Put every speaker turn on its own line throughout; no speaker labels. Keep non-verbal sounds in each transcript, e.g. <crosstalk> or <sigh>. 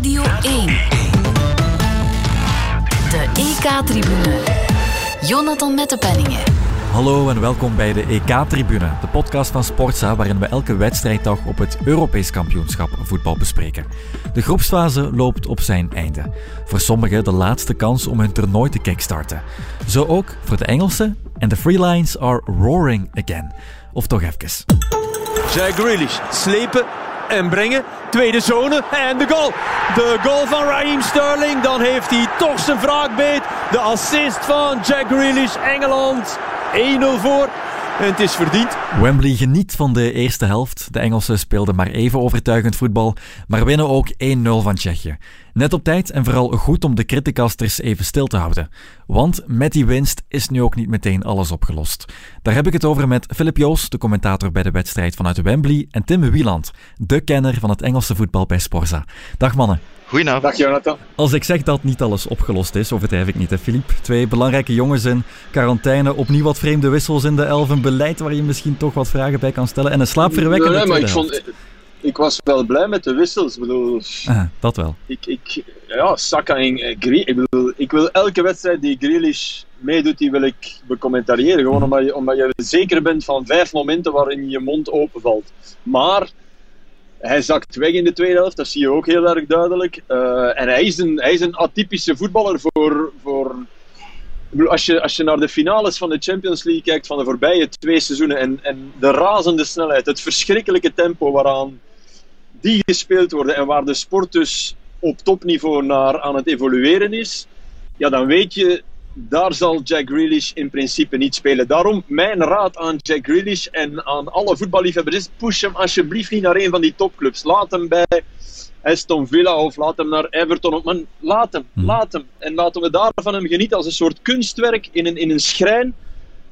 Radio 1. De EK-tribune. Jonathan Mettepenningen.
Hallo en welkom bij de EK-tribune, de podcast van Sportza waarin we elke wedstrijddag op het Europees kampioenschap voetbal bespreken. De groepsfase loopt op zijn einde. Voor sommigen de laatste kans om hun toernooi te kickstarten. Zo ook voor de Engelsen en de Freelines are roaring again. Of toch even.
Jack Grealish slepen en brengen. Tweede zone en de goal. De goal van Raheem Sterling. Dan heeft hij toch zijn wraakbeet. De assist van Jack Grealish. Engeland 1-0 voor. En het is verdiend.
Wembley geniet van de eerste helft. De Engelsen speelden maar even overtuigend voetbal, maar winnen ook 1-0 van Tsjechië. Net op tijd en vooral goed om de criticasters even stil te houden. Want met die winst is nu ook niet meteen alles opgelost. Daar heb ik het over met Philip Joos, de commentator bij de wedstrijd vanuit Wembley, en Tim Wieland, de kenner van het Engelse voetbal bij Sporza. Dag mannen.
Goedenavond.
Dag Jonathan.
Als ik zeg dat niet alles opgelost is, overdrijf ik niet, hè Filip. Twee belangrijke jongens in quarantaine, opnieuw wat vreemde wissels in de elf, een beleid waar je misschien toch wat vragen bij kan stellen en een slaapverwekkende
Nee, maar ik, vond, ik was wel blij met de wissels. Ik bedoel.
Ah, dat wel.
ik, ik, ja, Saka en eh, ik bedoel, ik wil elke wedstrijd die Grealish meedoet, die wil ik becommentariëren. Gewoon omdat je, omdat je zeker bent van vijf momenten waarin je mond openvalt. Maar hij zakt weg in de tweede helft, dat zie je ook heel erg duidelijk. Eh, en hij is, een, hij is een atypische voetballer voor. voor als, je, als je naar de finales van de Champions League kijkt van de voorbije twee seizoenen en, en de razende snelheid, het verschrikkelijke tempo waaraan die gespeeld worden en waar de sport dus op topniveau naar aan het evolueren is, ja, dan weet je, daar zal Jack Grealish in principe niet spelen. Daarom mijn raad aan Jack Grealish en aan alle voetballiefhebbers is, push hem alsjeblieft niet naar een van die topclubs. Laat hem bij Aston Villa of laat hem naar Everton. Man, laat hem, laat hem. En laten we daar van hem genieten als een soort kunstwerk in een, in een schrijn.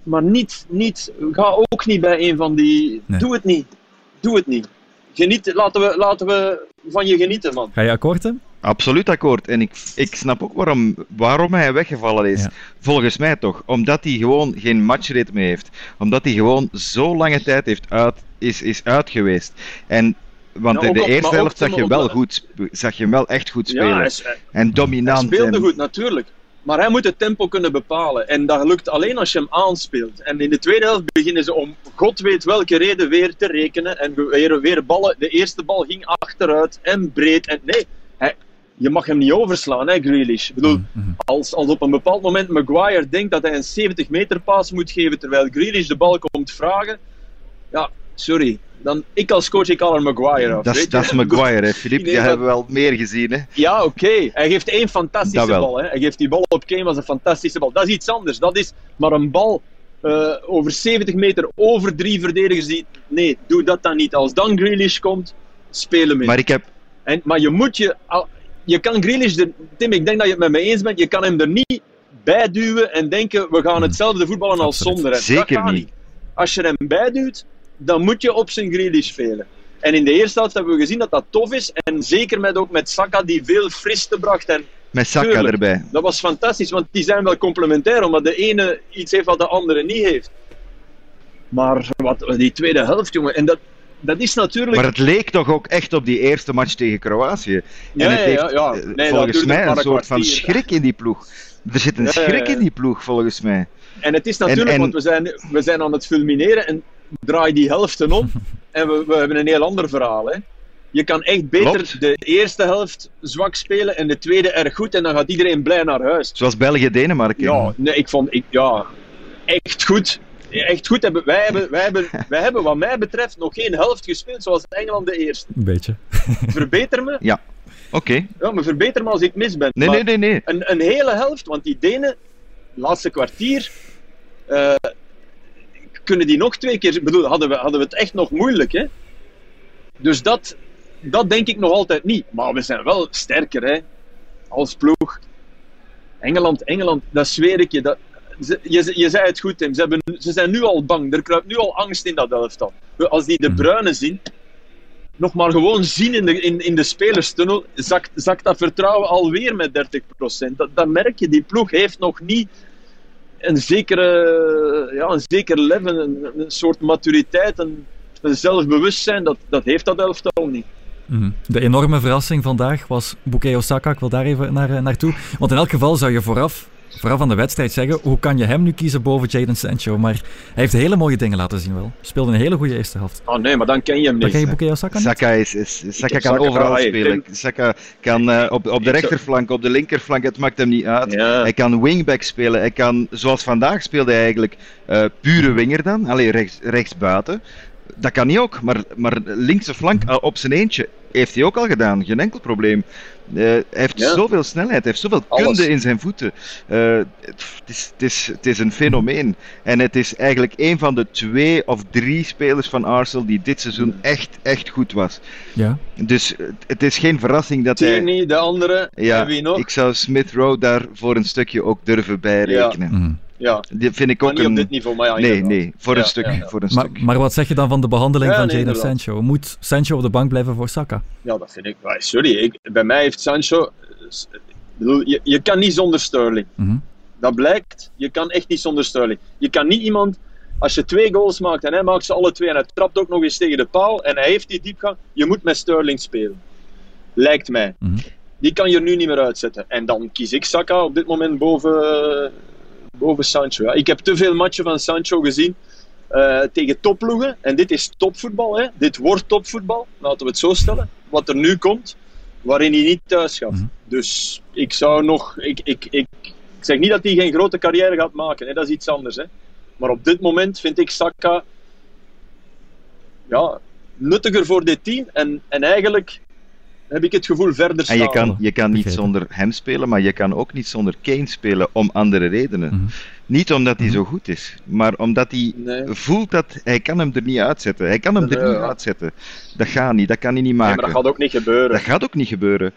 Maar niet, niet, ga ook niet bij een van die...
Nee.
Doe het niet. Doe het niet. Geniet, laten, we, laten we van je genieten, man.
Ga je akkoord, Tim?
Absoluut akkoord. En ik, ik snap ook waarom, waarom hij weggevallen is.
Ja.
Volgens mij toch. Omdat hij gewoon geen matchritme heeft. Omdat hij gewoon zo lange tijd heeft uit, is, is uit geweest. En, want
Ja,
in de eerste helft zag je, wel goed, zag je hem wel echt goed spelen.
Ja, hij, hij-
en
hij
dominant.
speelde
en-
goed, natuurlijk. Maar hij moet het tempo kunnen bepalen. En dat lukt alleen als je hem aanspeelt. En in de tweede helft beginnen ze om god weet welke reden weer te rekenen. En weer, weer ballen. De eerste bal ging achteruit en breed. En nee, hij, je mag hem niet overslaan, hè, Grealish. Ik bedoel, als, als op een bepaald moment Maguire denkt dat hij een 70 meter paas moet geven terwijl Grealish de bal komt vragen. Ja, sorry. Dan, ik als coach, ik haal er Maguire af.
dat, is, dat Maguire, hè, Filip. Die
maar-
hebben we wel meer gezien. Hè.
Ja, oké. Hij geeft één fantastische
Dat
bal. Hè. Hij geeft die bal op Kane als een fantastische bal. Dat is iets anders. Dat is maar een bal eh, over 70 meter over drie verdedigers. Die... Nee, doe dat dan niet. Als dan Grealish komt, speel hem in.
Maar ik heb,
En, maar je moet je... al- Je kan Grealish... Er, Tim, ik denk dat je het met me eens bent. Je kan hem er niet bij duwen en denken, we gaan hetzelfde voetballen als
Absoluut.
zonder hem.
Zeker
dat
niet.
Als je hem bijduwt, dan moet je op zijn Grealish spelen. En in de eerste helft hebben we gezien dat dat tof is. En zeker met, ook met Saka, die veel friste bracht. En
met Saka
Tuurlijk.
erbij.
dat was fantastisch, want die zijn wel complementair, omdat de ene iets heeft wat de andere niet heeft. Maar wat, die tweede helft, jongen, en dat, dat is natuurlijk.
Maar het leek toch ook echt op die eerste match tegen Kroatië.
Ja,
het
ja,
heeft
ja, ja. Nee, dat
volgens mij een
een
soort van schrik in die ploeg. Er zit een schrik in die ploeg, volgens mij.
En het is natuurlijk,
En- en-
want we zijn, we zijn aan het fulmineren en draai die helften om <laughs> en we, we hebben een heel ander verhaal. Hè. Je kan echt beter
Klopt.
de eerste helft zwak spelen en de tweede erg goed en dan gaat iedereen blij naar huis.
Zoals België-Denemarken.
Ja, nee, ik vond, ik, ja, echt goed. Echt goed. Hebben, wij, hebben, wij, hebben, <laughs> wij hebben, wat mij betreft, nog geen helft gespeeld zoals Engeland de eerste.
Een beetje. <laughs>
Verbeter me.
Ja, oké.
Ja, maar verbeter me als ik mis ben.
Nee,
Maar
nee, nee, nee.
Een, een hele helft, want die Denen, laatste kwartier, eh, kunnen die nog twee keer. Bedoel, hadden we, hadden we het echt nog moeilijk, hè? Dus dat, dat denk ik nog altijd niet. Maar we zijn wel sterker, hè? Als ploeg. Engeland, Engeland, dat zweer ik je. Dat, ze- je, je zei het goed, Tim. Ze, hebben, ze zijn nu al bang. Er kruipt nu al angst in dat elftal. Als die de bruine zien, nog maar gewoon zien in de, in, in de spelerstunnel, zakt, zakt dat vertrouwen alweer met 30%. Dat, dat merk je. Die ploeg heeft nog niet een zekere, ja, een zeker level, een, soort maturiteit, een, een zelfbewustzijn. Dat, dat heeft dat elftal niet.
Mhm. De enorme verrassing vandaag was Bukayo Saka. Ik wil daar even naar, eh, naartoe. Want in elk geval zou je vooraf, vooraf aan de wedstrijd zeggen, hoe kan je hem nu kiezen boven Jadon Sancho? Maar hij heeft hele mooie dingen laten zien wel. Speelde een hele goede eerste helft.
Oh nee, maar dan ken je hem
Dan
niet.
ken je Bukayo Saka niet?
Saka, is, is, Saka kan
Saka-
overal
ik
spelen.
denk-
Saka kan eh, op, op de rechterflank, op de linkerflank, het maakt hem niet uit.
Ja.
Hij kan wingback spelen. Hij kan, zoals vandaag speelde hij eigenlijk eh, pure winger dan. Alleen rechts, rechts buiten. Dat kan hij ook, maar, maar linkse flank eh, op zijn eentje heeft hij ook al gedaan. Geen enkel probleem. Eh, hij heeft
Ja.
zoveel snelheid, hij heeft zoveel
Alles.
kunde in zijn voeten. Eh, het, is, het, is, het is een fenomeen. En het is eigenlijk een van de twee of drie spelers van Arsenal die dit seizoen echt, echt goed was.
Ja.
Dus het is geen verrassing dat hij...
Tierney, de andere,
Ja,
en wie nog?
ik zou Smith Rowe daar voor een stukje ook durven bijrekenen.
Mhm.
Ja,
Die vind ik ook
niet
een...
op dit niveau, maar ja,
nee,
inderdaad.
nee, voor
Ja,
een stuk.
ja, ja.
Voor een
Maar,
stuk.
maar wat zeg je dan van de behandeling
Ja,
van
nee,
Jadon. Sancho? Moet Sancho op de bank blijven voor Saka?
Ja, dat vind ik. Sorry, ik, bij mij heeft Sancho. Je, je kan niet zonder Sterling.
Mhm.
Dat blijkt. Je kan echt niet zonder Sterling. Je kan niet iemand. Als je twee goals maakt en hij maakt ze alle twee en hij trapt ook nog eens tegen de paal en hij heeft die diepgang, je moet met Sterling spelen. Lijkt mij.
Mhm.
Die kan je nu niet meer uitzetten. En dan kies ik Saka op dit moment boven, eh, boven Sancho. Ja, ik heb te veel matchen van Sancho gezien eh, tegen topploegen. En dit is topvoetbal. Hè. Dit wordt topvoetbal, laten we het zo stellen. Wat er nu komt, waarin hij niet thuis gaat.
Mhm.
Dus ik zou nog... Ik, ik, ik, ik zeg niet dat hij geen grote carrière gaat maken. Hè. Dat is iets anders. Hè. Maar op dit moment vind ik Saka ja, nuttiger voor dit team. En, en eigenlijk heb ik het gevoel verder staan.
En je kan, je kan niet zonder hem spelen, maar je kan ook niet zonder Kane spelen om andere redenen.
Mhm.
Niet omdat hij zo goed is, maar omdat hij
Nee.
voelt dat hij kan hem er niet uitzetten. Hij kan hem er
Nee,
niet
ja.
uitzetten. Dat gaat niet, dat kan hij niet
Nee,
maken.
maar dat gaat ook niet gebeuren.
Dat gaat ook niet gebeuren.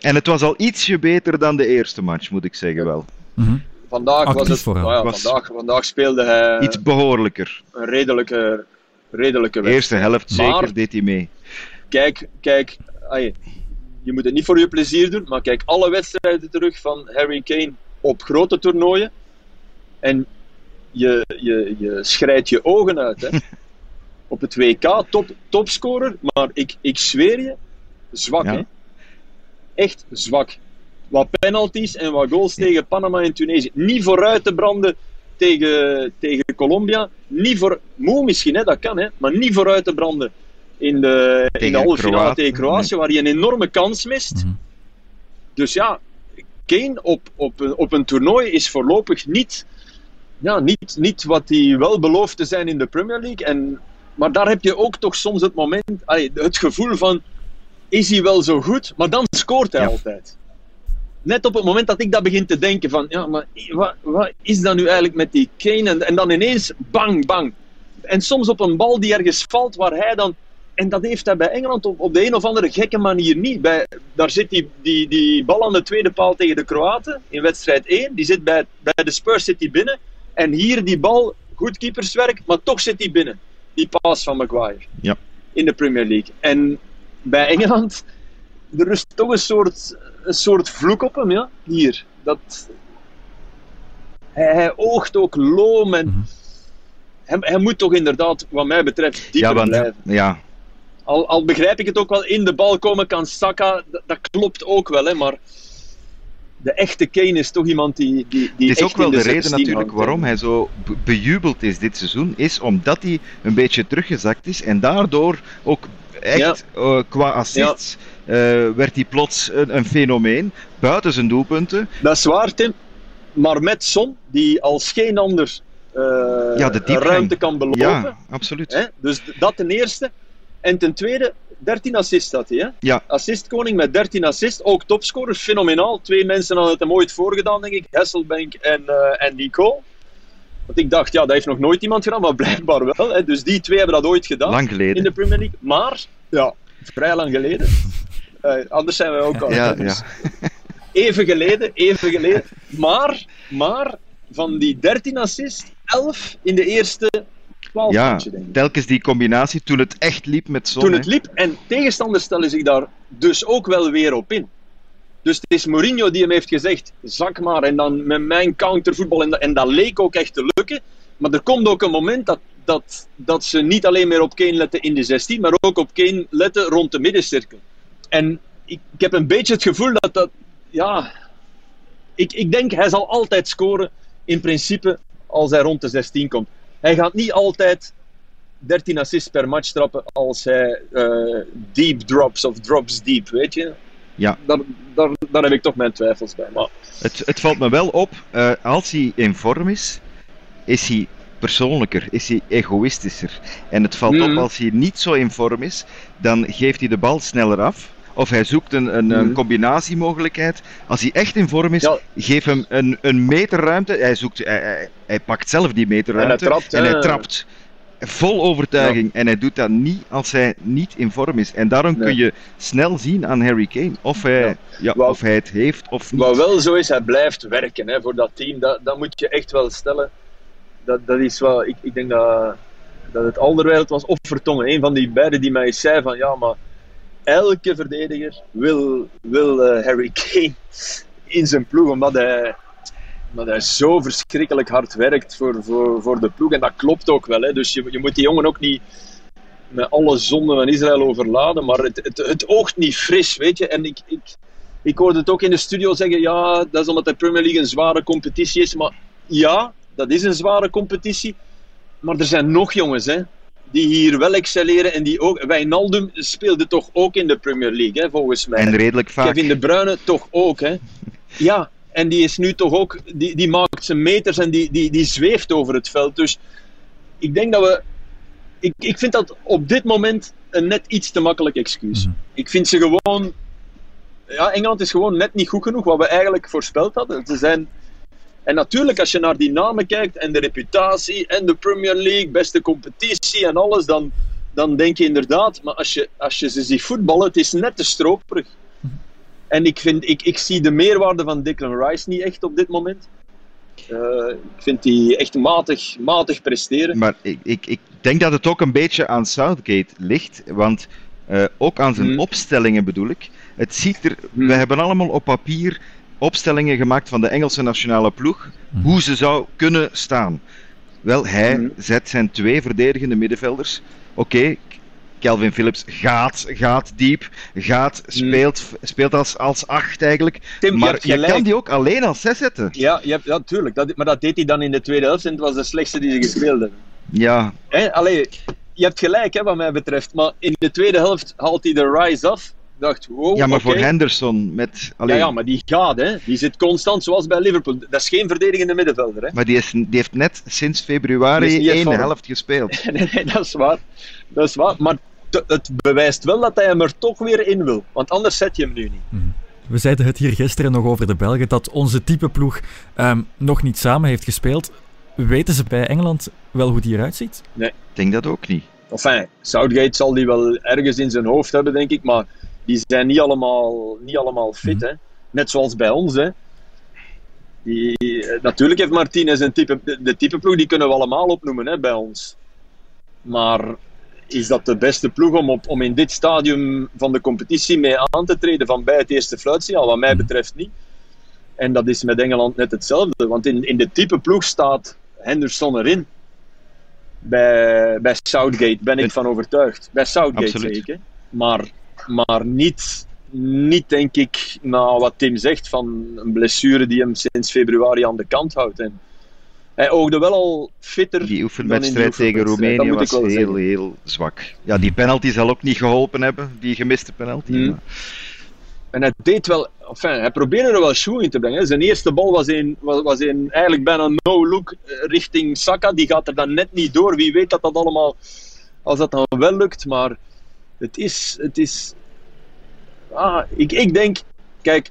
En het was al ietsje beter dan de eerste match, moet ik zeggen wel.
Mhm.
Vandaag, was het, nou ja,
Was-
vandaag, vandaag speelde hij
Iets behoorlijker.
een redelijke, redelijke
De eerste helft
Maar-
zeker deed hij mee.
Kijk, kijk je moet het niet voor je plezier doen, maar kijk alle wedstrijden terug van Harry Kane op grote toernooien. En je, je, je schrijdt je ogen uit. Hè. <laughs> op het WK, top, topscorer, maar ik, ik zweer je, zwak.
Ja.
Hè. Echt zwak. Wat penalties en wat goals tegen Panama en Tunesië. Niet vooruit te branden tegen, tegen Colombia. Niet voor, moe misschien, hè, dat kan, hè, maar niet vooruit te branden in de, in de halve finale tegen Kroatië, waar hij een enorme kans mist.
Mhm.
Dus ja, Kane op, op, een- op een toernooi is voorlopig niet, ja, niet, niet wat hij wel belooft te zijn in de Premier League. En, maar daar heb je ook toch soms het moment, allee, het gevoel van, is hij wel zo goed? Maar dan scoort hij
Ja.
altijd. Net op het moment dat ik dat begin te denken van, ja, maar wat, wat is dat nu eigenlijk met die Kane? En, en dan ineens, bang, bang. En soms op een bal die ergens valt, waar hij dan... En dat heeft hij bij Engeland op, op de een of andere gekke manier niet. Bij, daar zit die, die, die bal aan de tweede paal tegen de Kroaten in wedstrijd 1. Die zit bij, bij de Spurs zit die binnen. En hier die bal, goed keeperswerk, maar toch zit die binnen. Die paas van Maguire.
Ja.
In de Premier League. En bij Engeland, er rust toch een soort, een soort vloek op hem, ja. Hier. Dat... Hij, hij oogt ook loom en...
Mhm.
Hij, hij moet toch inderdaad, wat mij betreft, dieper
Ja, want,
blijven.
ja,
Al, al begrijp ik het ook wel, in de bal komen kan Saka, dat, klopt ook wel, hè, maar de echte Kane is toch iemand die, die, die
Het is ook wel de
de
reden
16
natuurlijk
hangt,
waarom hij zo be- bejubeld is dit seizoen, is omdat hij een beetje teruggezakt is en daardoor ook echt eh, qua assists eh, werd hij plots een, een fenomeen, buiten zijn doelpunten.
Dat is waar, Tim. Maar met Son, die als geen ander eh,
Ja, de
ruimte kan belopen.
Ja, absoluut.
Hè? Dus dat ten eerste. En ten tweede, 13 assists had hij. Hè?
Ja.
Assistkoning met 13 assists. Ook topscorer, fenomenaal. Twee mensen hadden het hem ooit voorgedaan, denk ik. Hasselbank en, eh en Nico. Want ik dacht, ja, dat heeft nog nooit iemand gedaan, maar <laughs> blijkbaar wel. Hè? Dus die twee hebben dat ooit gedaan
Lang
in
geleden.
de Premier League. Maar, ja, vrij lang geleden. <laughs> Eh, anders zijn wij ook al.
Ja,
hè, dus
ja.
Even geleden, even geleden. Maar, maar van die 13 assists, 11 in de eerste 12
ja,
matchen, denk ik.
telkens die combinatie toen het echt liep met Son.
Toen het liep. En tegenstanders stellen zich daar dus ook wel weer op in. Dus het is Mourinho die hem heeft gezegd: zak maar. En dan met mijn countervoetbal. En dat, en dat leek ook echt te lukken. Maar er komt ook een moment dat, dat, dat ze niet alleen meer op Kane letten in de 16, maar ook op Kane letten rond de middencirkel. En ik, ik heb een beetje het gevoel dat dat, ja, ik, ik denk hij zal altijd scoren in principe als hij rond de 16 komt. Hij gaat niet altijd 13 assists per match trappen als hij uh, deep drops of drops deep, weet je.
Ja.
Daar, daar, daar heb ik toch mijn twijfels bij. Maar...
Het, het valt me wel op, uh, als hij in vorm is, is hij persoonlijker, is hij egoïstischer. En het valt mm. op als hij niet zo in vorm is, dan geeft hij de bal sneller af. Of hij zoekt een, een, mm. een combinatiemogelijkheid. Als hij echt in vorm is, ja. geef hem een, een meter ruimte. Hij, zoekt, hij, hij, hij pakt zelf die meter ruimte.
En hij trapt.
En hij trapt. Vol overtuiging. Ja. En hij doet dat niet als hij niet in vorm is. En daarom nee. kun je snel zien aan Harry Kane of hij, ja. Ja, wat, of hij het heeft of niet.
Wat wel zo is, hij blijft werken hè, voor dat team. Dat, dat moet je echt wel stellen. Dat, dat is wel, ik, ik denk dat, dat het Alderweireld was of Vertongen. Een van die beiden die mij zei van ja, maar elke verdediger wil, wil uh, Harry Kane in zijn ploeg, omdat hij, omdat hij zo verschrikkelijk hard werkt voor, voor, voor de ploeg. En dat klopt ook wel. Hè. Dus je, je moet die jongen ook niet met alle zonden van Israël overladen, maar het, het, het oogt niet fris, weet je. En ik, ik, ik hoorde het ook in de studio zeggen, ja, dat is omdat de Premier League een zware competitie is. Maar ja, dat is een zware competitie. Maar er zijn nog jongens, hè die hier wel excelleren en die ook... Wijnaldum speelde toch ook in de Premier League, hè, volgens mij.
En redelijk vaak.
Kevin De Bruyne toch ook, hè. Ja, en die is nu toch ook... Die, die maakt zijn meters en die, die, die zweeft over het veld. Dus ik denk dat we... Ik, ik vind dat op dit moment een net iets te makkelijk excuus. Mm -hmm. Ik vind ze gewoon... Ja, Engeland is gewoon net niet goed genoeg, wat we eigenlijk voorspeld hadden. Ze zijn... En natuurlijk, als je naar die namen kijkt en de reputatie en de Premier League, beste competitie en alles, dan, dan denk je inderdaad, maar als je, als je ze ziet voetballen, het is net te stroperig. En ik, vind, ik, ik zie de meerwaarde van Declan Rice niet echt op dit moment. Uh, ik vind die echt matig, matig presteren.
Maar ik, ik, ik denk dat het ook een beetje aan Southgate ligt, want uh, ook aan zijn hmm. opstellingen bedoel ik. Het ziet er, hmm. we hebben allemaal op papier opstellingen gemaakt van de Engelse nationale ploeg, mm. hoe ze zou kunnen staan. Wel, hij mm. zet zijn twee verdedigende middenvelders. Oké, okay, Calvin Phillips gaat, gaat diep, gaat, speelt, mm. speelt als, als acht eigenlijk.
Tim,
maar je, je kan die ook alleen als zes zetten.
Ja, ja, ja tuurlijk. Dat, maar dat deed hij dan in de tweede helft en het was de slechtste die ze gespeeld hebben.
Ja.
He, allee, je hebt gelijk hè, wat mij betreft, maar in de tweede helft haalt hij de rise af dacht, wow,
Ja, maar
okay.
voor Henderson met...
Alleen... Ja, ja, maar die gaat, hè. Die zit constant, zoals bij Liverpool. Dat is geen verdedigende middenvelder, hè.
Maar die, is, die heeft net sinds februari één helft gespeeld. <laughs>
nee, nee, dat is waar. Dat is waar. Maar het bewijst wel dat hij hem er toch weer in wil. Want anders zet je hem nu niet.
Mm. We zeiden het hier gisteren nog over de Belgen, dat onze type ploeg um, nog niet samen heeft gespeeld. Weten ze bij Engeland wel hoe die eruit ziet?
Nee.
Ik denk dat ook niet.
Enfin, Southgate zal die wel ergens in zijn hoofd hebben, denk ik. Maar die zijn niet allemaal, niet allemaal fit. Hè. Net zoals bij ons. Hè. Die, natuurlijk heeft Martinez een type, de, de type ploeg, die kunnen we allemaal opnoemen hè, bij ons. Maar is dat de beste ploeg om, op, om in dit stadium van de competitie mee aan te treden van bij het eerste fluitsignaal? Wat mij betreft niet. En dat is met Engeland net hetzelfde. Want in, in de type ploeg staat Henderson erin. Bij, bij Southgate ben ik van overtuigd. Bij Southgate zeker. Maar maar niet, niet denk ik, na wat Tim zegt, van een blessure die hem sinds februari aan de kant houdt. En hij oogde wel al fitter.
Die oefenwedstrijd tegen Roemenië was heel, zeggen. heel zwak. Ja, die penalty zal ook niet geholpen hebben, die gemiste penalty.
Mm. Maar... En hij deed wel, enfin, hij probeerde er wel show in te brengen. Zijn eerste bal was in, was, was in eigenlijk bijna no-look richting Saka. Die gaat er dan net niet door. Wie weet dat dat allemaal, als dat dan wel lukt. Maar het is, het is ah, ik, ik denk, kijk,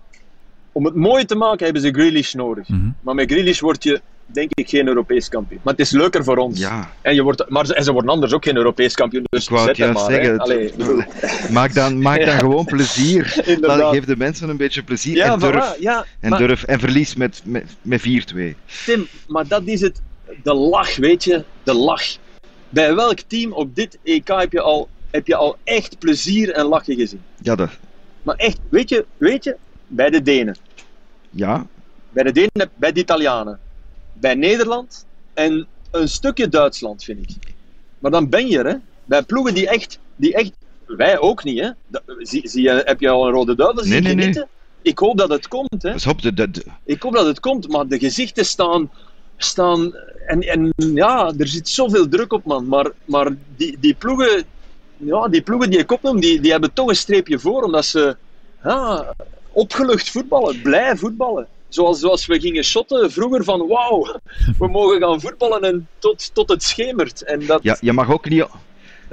om het mooi te maken hebben ze Grealish nodig.
Mhm.
Maar met Grealish word je, denk ik, geen Europees kampioen. Maar het is leuker voor ons.
Ja.
En, je wordt, maar ze, en ze worden anders ook geen Europees kampioen. Dus
Ik wou het
maar,
zeggen. Het- <laughs> maak dan, maak dan gewoon plezier. <laughs> Dan geef de mensen een beetje plezier
ja,
en, durf,
voilà,
en,
maar-
durf en verlies met, met, met 4-2.
Tim, maar dat is het. De lach, weet je. De lach. Bij welk team op dit EK heb je al, heb je al echt plezier en lachen gezien?
Ja, dat,
Maar echt, weet je, weet je, bij de Denen.
ja,
Bij de Denen, bij de Italianen. Bij Nederland en een stukje Duitsland, vind ik. Maar dan ben je er, hè. Bij ploegen die echt, die echt wij ook niet, hè. Dat, zie, zie je, heb je al een rode duivel zien
Nee, nee?
Ik hoop dat het komt, hè.
Dus
Ik hoop dat het komt, maar de gezichten staan. staan en, en ja, er zit zoveel druk op, man. Maar, maar die, die ploegen. Ja, die ploegen die ik opnoem, die, die hebben toch een streepje voor, omdat ze opgelucht voetballen, blij voetballen. Zoals, zoals we gingen shotten vroeger van wauw, we mogen gaan voetballen en tot, tot het schemert. En dat,
ja, je mag ook niet,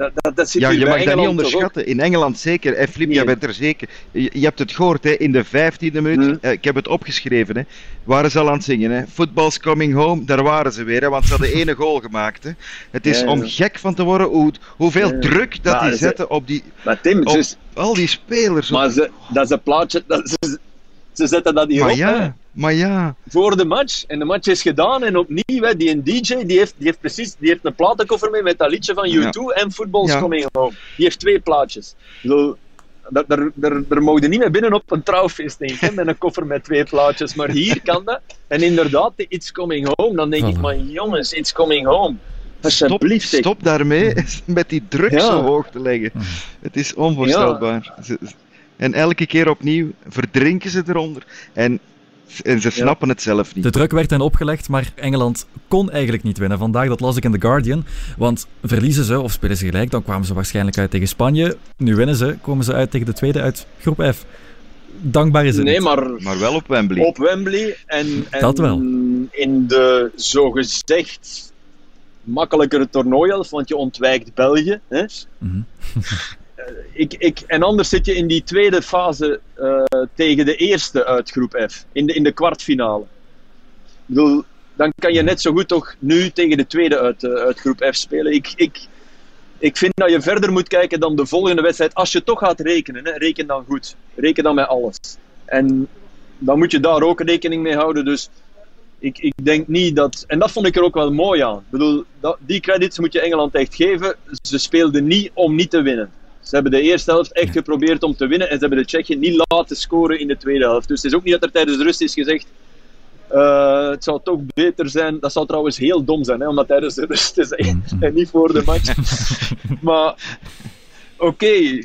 dat, dat, dat zit
ja, je mag dat niet onderschatten. In Engeland zeker. En Flip, jij
Nee.
bent er zeker. Je, je hebt het gehoord, hè, in de vijftiende minuut.
Hmm.
eh, ik heb het opgeschreven. Hè, waren ze al aan het zingen. Hè. Football's coming home. Daar waren ze weer. Hè, want ze hadden ene goal gemaakt. Hè. Het is
Ja, ja.
om gek van te worden hoe, hoeveel
Ja.
druk dat
Maar
die
ze-
zetten op, die,
Maar Tim,
op
dus,
al die spelers.
maar ze, dat is een plaatje. Dat, ze, ze zetten dat hier
maar
op.
ja, maar ja.
voor de match. En de match is gedaan. En opnieuw, hè, die een DJ, die heeft, die heeft precies die heeft een platenkoffer mee met dat liedje van U2 en Football's
Ja.
Coming Home. Die heeft twee plaatjes. Bedoel, daar, daar, daar, daar mogen niet meer binnen op een trouwfeest, denk ik, hè, met een koffer met twee plaatjes. Maar hier kan dat. En inderdaad, de It's Coming Home. Dan denk ik, maar jongens, It's Coming Home.
Stop, stop daarmee <laughs> met die druk
Ja.
zo hoog te leggen. Het is onvoorstelbaar. En elke keer opnieuw verdrinken ze eronder. En, en ze snappen het zelf niet.
De druk werd hen opgelegd, maar Engeland kon eigenlijk niet winnen. Vandaag, dat las ik in The Guardian. Want verliezen ze of spelen ze gelijk, dan kwamen ze waarschijnlijk uit tegen Spanje. Nu winnen ze, komen ze uit tegen de tweede uit groep F. Dankbaar is het
Nee,
niet.
maar
Maar wel op Wembley.
op Wembley. En, en
Dat wel.
in de zogezegd makkelijkere toernooielf, want je ontwijkt België. Hè?
Mhm. <laughs>
ik, ik, en anders zit je in die tweede fase eh, tegen de eerste uit groep F, in de, in de kwartfinale. Ik bedoel, dan kan je net zo goed toch nu tegen de tweede uit, eh, uit groep F spelen. Ik, ik, ik vind dat je verder moet kijken dan de volgende wedstrijd. Als je toch gaat rekenen, hè, reken dan goed. Reken dan met alles. En dan moet je daar ook rekening mee houden. Dus ik, ik denk niet dat. En dat vond ik er ook wel mooi aan. Ik bedoel, dat, die credits moet je Engeland echt geven. Ze speelden niet om niet te winnen. Ze hebben de eerste helft echt geprobeerd om te winnen. En ze hebben de Tsjechië niet laten scoren in de tweede helft. Dus het is ook niet dat er tijdens de rust is gezegd. eh, het zou toch beter zijn. Dat zou trouwens heel dom zijn hè, om dat tijdens de rust te zeggen. en niet voor de match. <laughs> maar oké.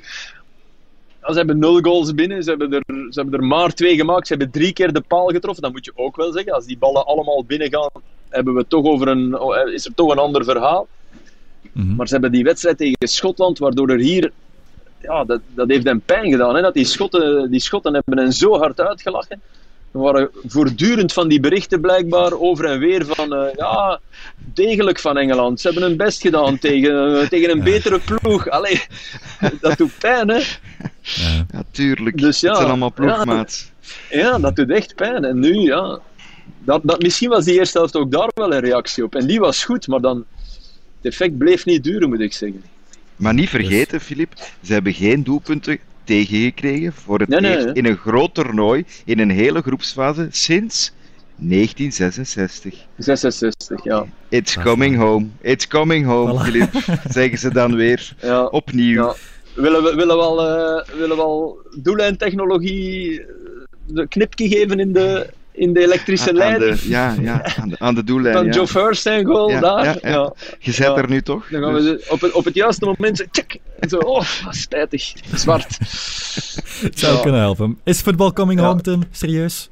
Ze hebben nul goals binnen, ze hebben, er, ze hebben er maar twee gemaakt, ze hebben drie keer de paal getroffen. Dat moet je ook wel zeggen. Als die ballen allemaal binnen gaan, hebben we toch over een, oh, is er toch een ander verhaal.
Mhm.
Maar ze hebben die wedstrijd tegen Schotland, waardoor er hier. Ja, dat, dat heeft hen pijn gedaan. Hè? Dat die, Schotten, die Schotten hebben hen zo hard uitgelachen. Er waren voortdurend van die berichten blijkbaar over en weer van. eh, ja, degelijk van Engeland. Ze hebben hun best gedaan tegen, eh, tegen een betere ploeg. Allee, dat doet pijn, hè?
Ja.
Ja, tuurlijk.
Dus ja,
het zijn allemaal
ja,
ploegmaats.
Ja, dat doet echt pijn. En nu, ja. Dat, dat, misschien was die eerste helft ook daar wel een reactie op. En die was goed, maar dan. Het effect bleef niet duren, moet ik zeggen.
Maar niet vergeten, Filip, ze hebben geen doelpunten tegengekregen voor het
Nee, nee,
eerst
nee.
in een groot toernooi, in een hele groepsfase, sinds 1966.
66, ja.
It's
Dat
coming home, it's coming home,
Voilà.
Filip, <laughs> zeggen ze dan weer.
ja.
Opnieuw.
Ja. Willen we, willen we al, eh, willen we al doellijntechnologie eh, de knipje geven in de, in de elektrische lijn?
de, ja, ja, aan de, aan de doellijn.
van
ja.
Joe First zijn goal
Ja,
daar.
ja,
Ja,
ja. Je zet
Ja.
er nu toch?
Dan gaan we
Dus-
op, het, op het juiste moment zo, tjek, en zo, oh, spijtig, zwart.
Het <laughs> zou
Ja.
kunnen helpen. Is voetbal coming
Ja.
home, Tim? Serieus?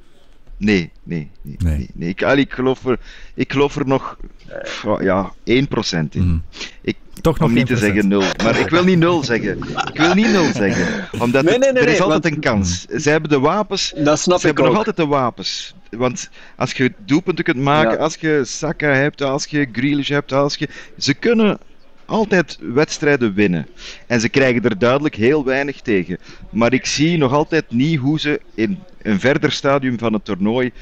Nee, nee, nee.
Nee.
nee. nee. Ik, allee, ik, geloof er, ik geloof er nog oh, ja, 1% in.
Mhm.
Ik,
Toch nog
om niet te
1%.
zeggen nul. Maar ik wil niet nul zeggen. Ik wil niet nul zeggen. Omdat
Nee,
het-
nee, nee,
er is altijd
want-
een kans. Ze hebben de wapens.
Dat snap
Ze
ik
hebben nog altijd de wapens. Want als je doelpunten kunt maken,
Ja.
als je Saka hebt, als je Grealish hebt, als je... Ze kunnen altijd wedstrijden winnen. En ze krijgen er duidelijk heel weinig tegen. Maar ik zie nog altijd niet hoe ze in een verder stadium van het toernooi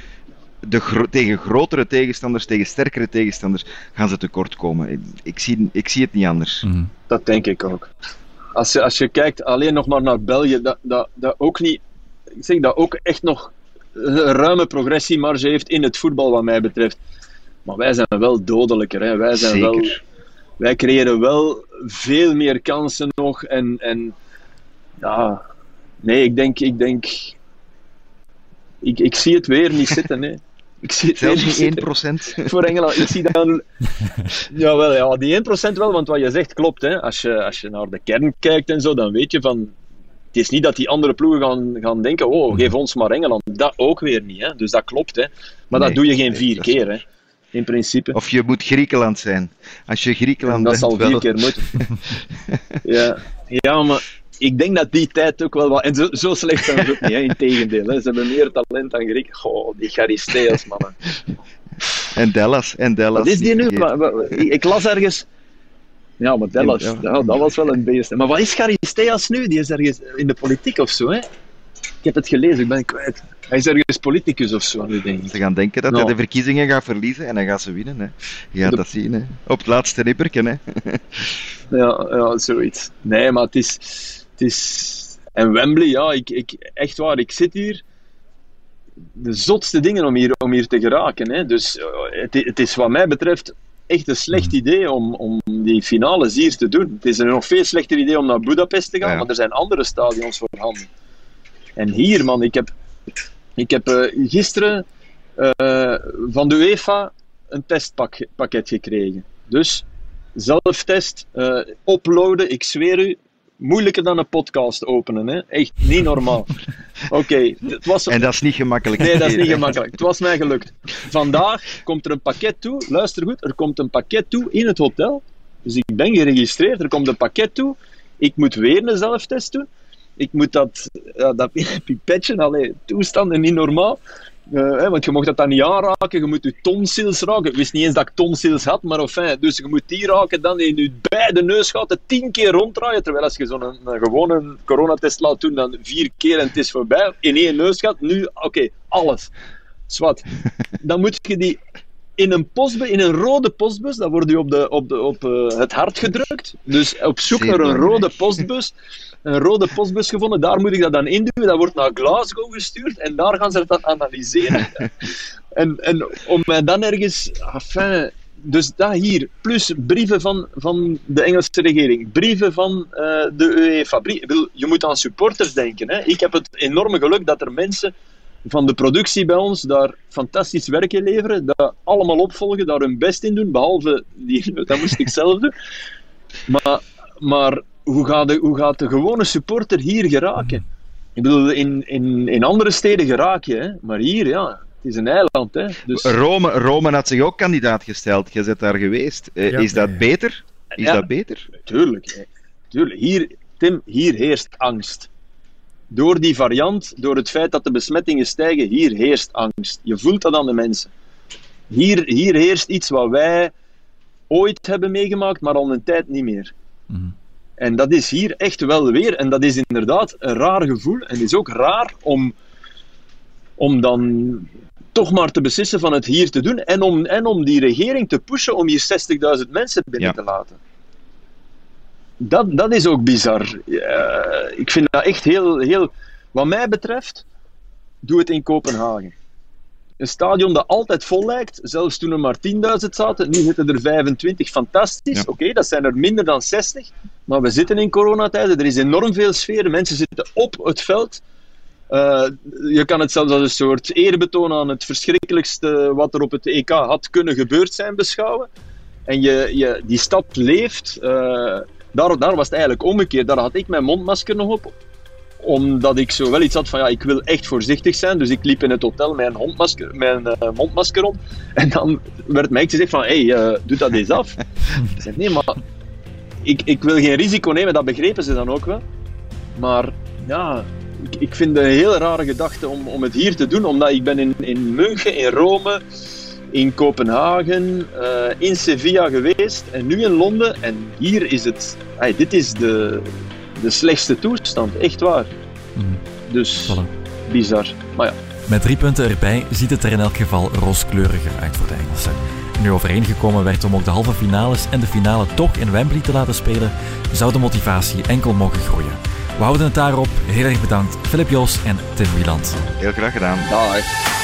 de gro- tegen grotere tegenstanders, tegen sterkere tegenstanders, gaan ze tekort komen. Ik, ik, zie, ik zie het niet anders.
Mhm.
Dat denk ik ook. Als je, als je kijkt alleen nog maar naar België, dat, dat, dat ook niet. Ik zeg dat ook echt nog een ruime progressiemarge heeft in het voetbal, wat mij betreft. Maar wij zijn wel dodelijker. Hè. Wij, zijn wel,
Zeker.
Wij creëren wel veel meer kansen nog. En, en ja, nee, ik denk. Ik, denk ik, ik zie het weer niet zitten. Nee. Ik zie,
Zelfs
nee,
niet 1%.
voor Engeland. Ik zie dan. <laughs> Jawel, ja, die 1% wel, want wat je zegt klopt. Hè. Als, je, als je naar de kern kijkt en zo, dan weet je van. Het is niet dat die andere ploegen gaan, gaan denken: oh, geef ons maar Engeland. Dat ook weer niet. Hè. Dus dat klopt. Hè. Maar
Nee,
dat doe je geen
nee,
vier keer, hè. In principe.
Of je moet Griekenland zijn. Als je Griekenland
dat
bent,
zal vier keer moeten. <laughs> ja. ja, maar ik denk dat die tijd ook wel wat. En zo, zo slecht zijn ze ook niet, hè. integendeel. Hè. Ze hebben meer talent dan Griek. Goh, die Charisteas, mannen.
En Dallas. En Dallas.
Wat is die nu? Ik las ergens. Ja, maar Dallas,
Ja.
ja, dat was wel een beest. Maar wat is Charisteas nu? Die is ergens in de politiek of zo, hè? Ik heb het gelezen, ik ben kwijt. Hij is ergens politicus of zo, nu denk ik.
Ze gaan denken dat hij de verkiezingen gaat verliezen en dan gaan ze winnen. Hè. Je gaat
De-
dat zien. Hè. Op het laatste nipperken. Hè. <laughs>
Ja, ja, zoiets. Nee, maar het is, het is... En Wembley, ja, ik, ik, echt waar, ik zit hier... De zotste dingen om hier, om hier te geraken. Hè. Dus eh, het, het is wat mij betreft echt een slecht idee om, om die finales hier te doen. Het is een nog veel slechter idee om naar Budapest te gaan,
Ja.
want er zijn andere stadions voorhanden. En hier, man, ik heb, ik heb eh, gisteren eh, van de UEFA een testpakket gekregen. Dus zelftest, eh uploaden, ik zweer u, moeilijker dan een podcast openen. Hè? Echt niet normaal. <laughs> Oké, het was...
En dat is niet gemakkelijk.
Nee, dat is niet <laughs> gemakkelijk. Het was mij gelukt. Vandaag komt er een pakket toe. Luister goed, er komt een pakket toe in het hotel. Dus ik ben geregistreerd, er komt een pakket toe. Ik moet weer een zelftest doen. Ik moet dat, ja, dat <laughs> pipetje, allee, toestanden niet normaal. Eh, hè, want je mocht dat dan niet aanraken, je moet je tonsils raken. Ik wist niet eens dat ik tonsils had, maar enfin, dus je moet die raken, dan in je beide neusgaten tien keer ronddraaien. Terwijl als je zo'n gewone coronatest laat doen, dan vier keer en het is voorbij. In één neusgat, nu, oké, alles. Zwat. Dan moet je die in een postbus, in een rode postbus, dan wordt u op, de, op, de, op eh, het hart gedrukt. Dus op zoek
Zeer
naar een
belangrijk.
rode postbus. Een rode postbus gevonden, daar moet ik dat dan induwen. Dat wordt naar Glasgow gestuurd en daar gaan ze dan analyseren. <laughs> en, en om mij dan ergens. Enfin, dus dat hier, plus brieven van, van de Engelse regering, brieven van eh, de UEFA. Je moet aan supporters denken. Hè. Ik heb het enorme geluk dat er mensen van de productie bij ons daar fantastisch werk in leveren, dat allemaal opvolgen, daar hun best in doen, behalve die, <laughs> dat moest ik zelf doen. Maar, maar hoe, gaat de, hoe gaat de gewone supporter hier geraken? Ik bedoel, in, in, in andere steden geraak je, hè? maar hier, ja, het is een eiland. Hè? Dus,
Rome, Rome had zich ook kandidaat gesteld. Je bent daar geweest. Eh,
Ja,
is dat
ja.
beter? Is
Ja.
dat beter?
Tuurlijk, hè. tuurlijk. Hier, Tim, hier heerst angst. Door die variant, door het feit dat de besmettingen stijgen, hier heerst angst. Je voelt dat aan de mensen. Hier, hier heerst iets wat wij ooit hebben meegemaakt, maar al een tijd niet meer.
Mhm.
En dat is hier echt wel weer. En dat is inderdaad een raar gevoel. En het is ook raar om, om dan toch maar te beslissen van het hier te doen. En om, en om die regering te pushen om hier 60.000 mensen binnen
Ja.
te laten. Dat, dat is ook bizar. Ik vind dat echt heel, heel... Wat mij betreft, doe het in Kopenhagen. Een stadion dat altijd vol lijkt, zelfs toen er maar 10.000 zaten, nu zitten er 25, fantastisch.
Ja.
Oké, dat zijn er minder dan 60, maar we zitten in coronatijden, er is enorm veel sfeer, mensen zitten op het veld. Eh, je kan het zelfs als een soort eerbetoon aan het verschrikkelijkste wat er op het EK had kunnen gebeurd zijn beschouwen. En je, je, die stad leeft. eh, daar, daar was het eigenlijk omgekeerd. Daar had ik mijn mondmasker nog op omdat ik zo wel iets had van ja, ik wil echt voorzichtig zijn. Dus ik liep in het hotel met een, hondmasker, een eh, mondmasker rond. <laughs> En dan werd mij gezegd van hé, hey, eh, doe dat eens af. <laughs> ik zei nee, maar ik, ik wil geen risico nemen. Dat begrepen ze dan ook wel. Maar ja, ik, ik vind het een heel rare gedachte om, om het hier te doen. Omdat ik ben in, in München, in Rome, in Kopenhagen, eh, in Sevilla geweest. En nu in Londen. En hier is het... hey, dit is de, de slechtste toestand, echt waar.
Mhm.
Dus
Voilà.
bizar. Maar ja,
Met drie punten erbij ziet het er in elk geval rooskleuriger uit voor de Engelsen. Nu overeengekomen werd om ook de halve finales en de finale toch in Wembley te laten spelen, zou de motivatie enkel mogen groeien. We houden het daarop. Heel erg bedankt, Filip Joos en Tim Wieland.
Heel graag gedaan.
dag.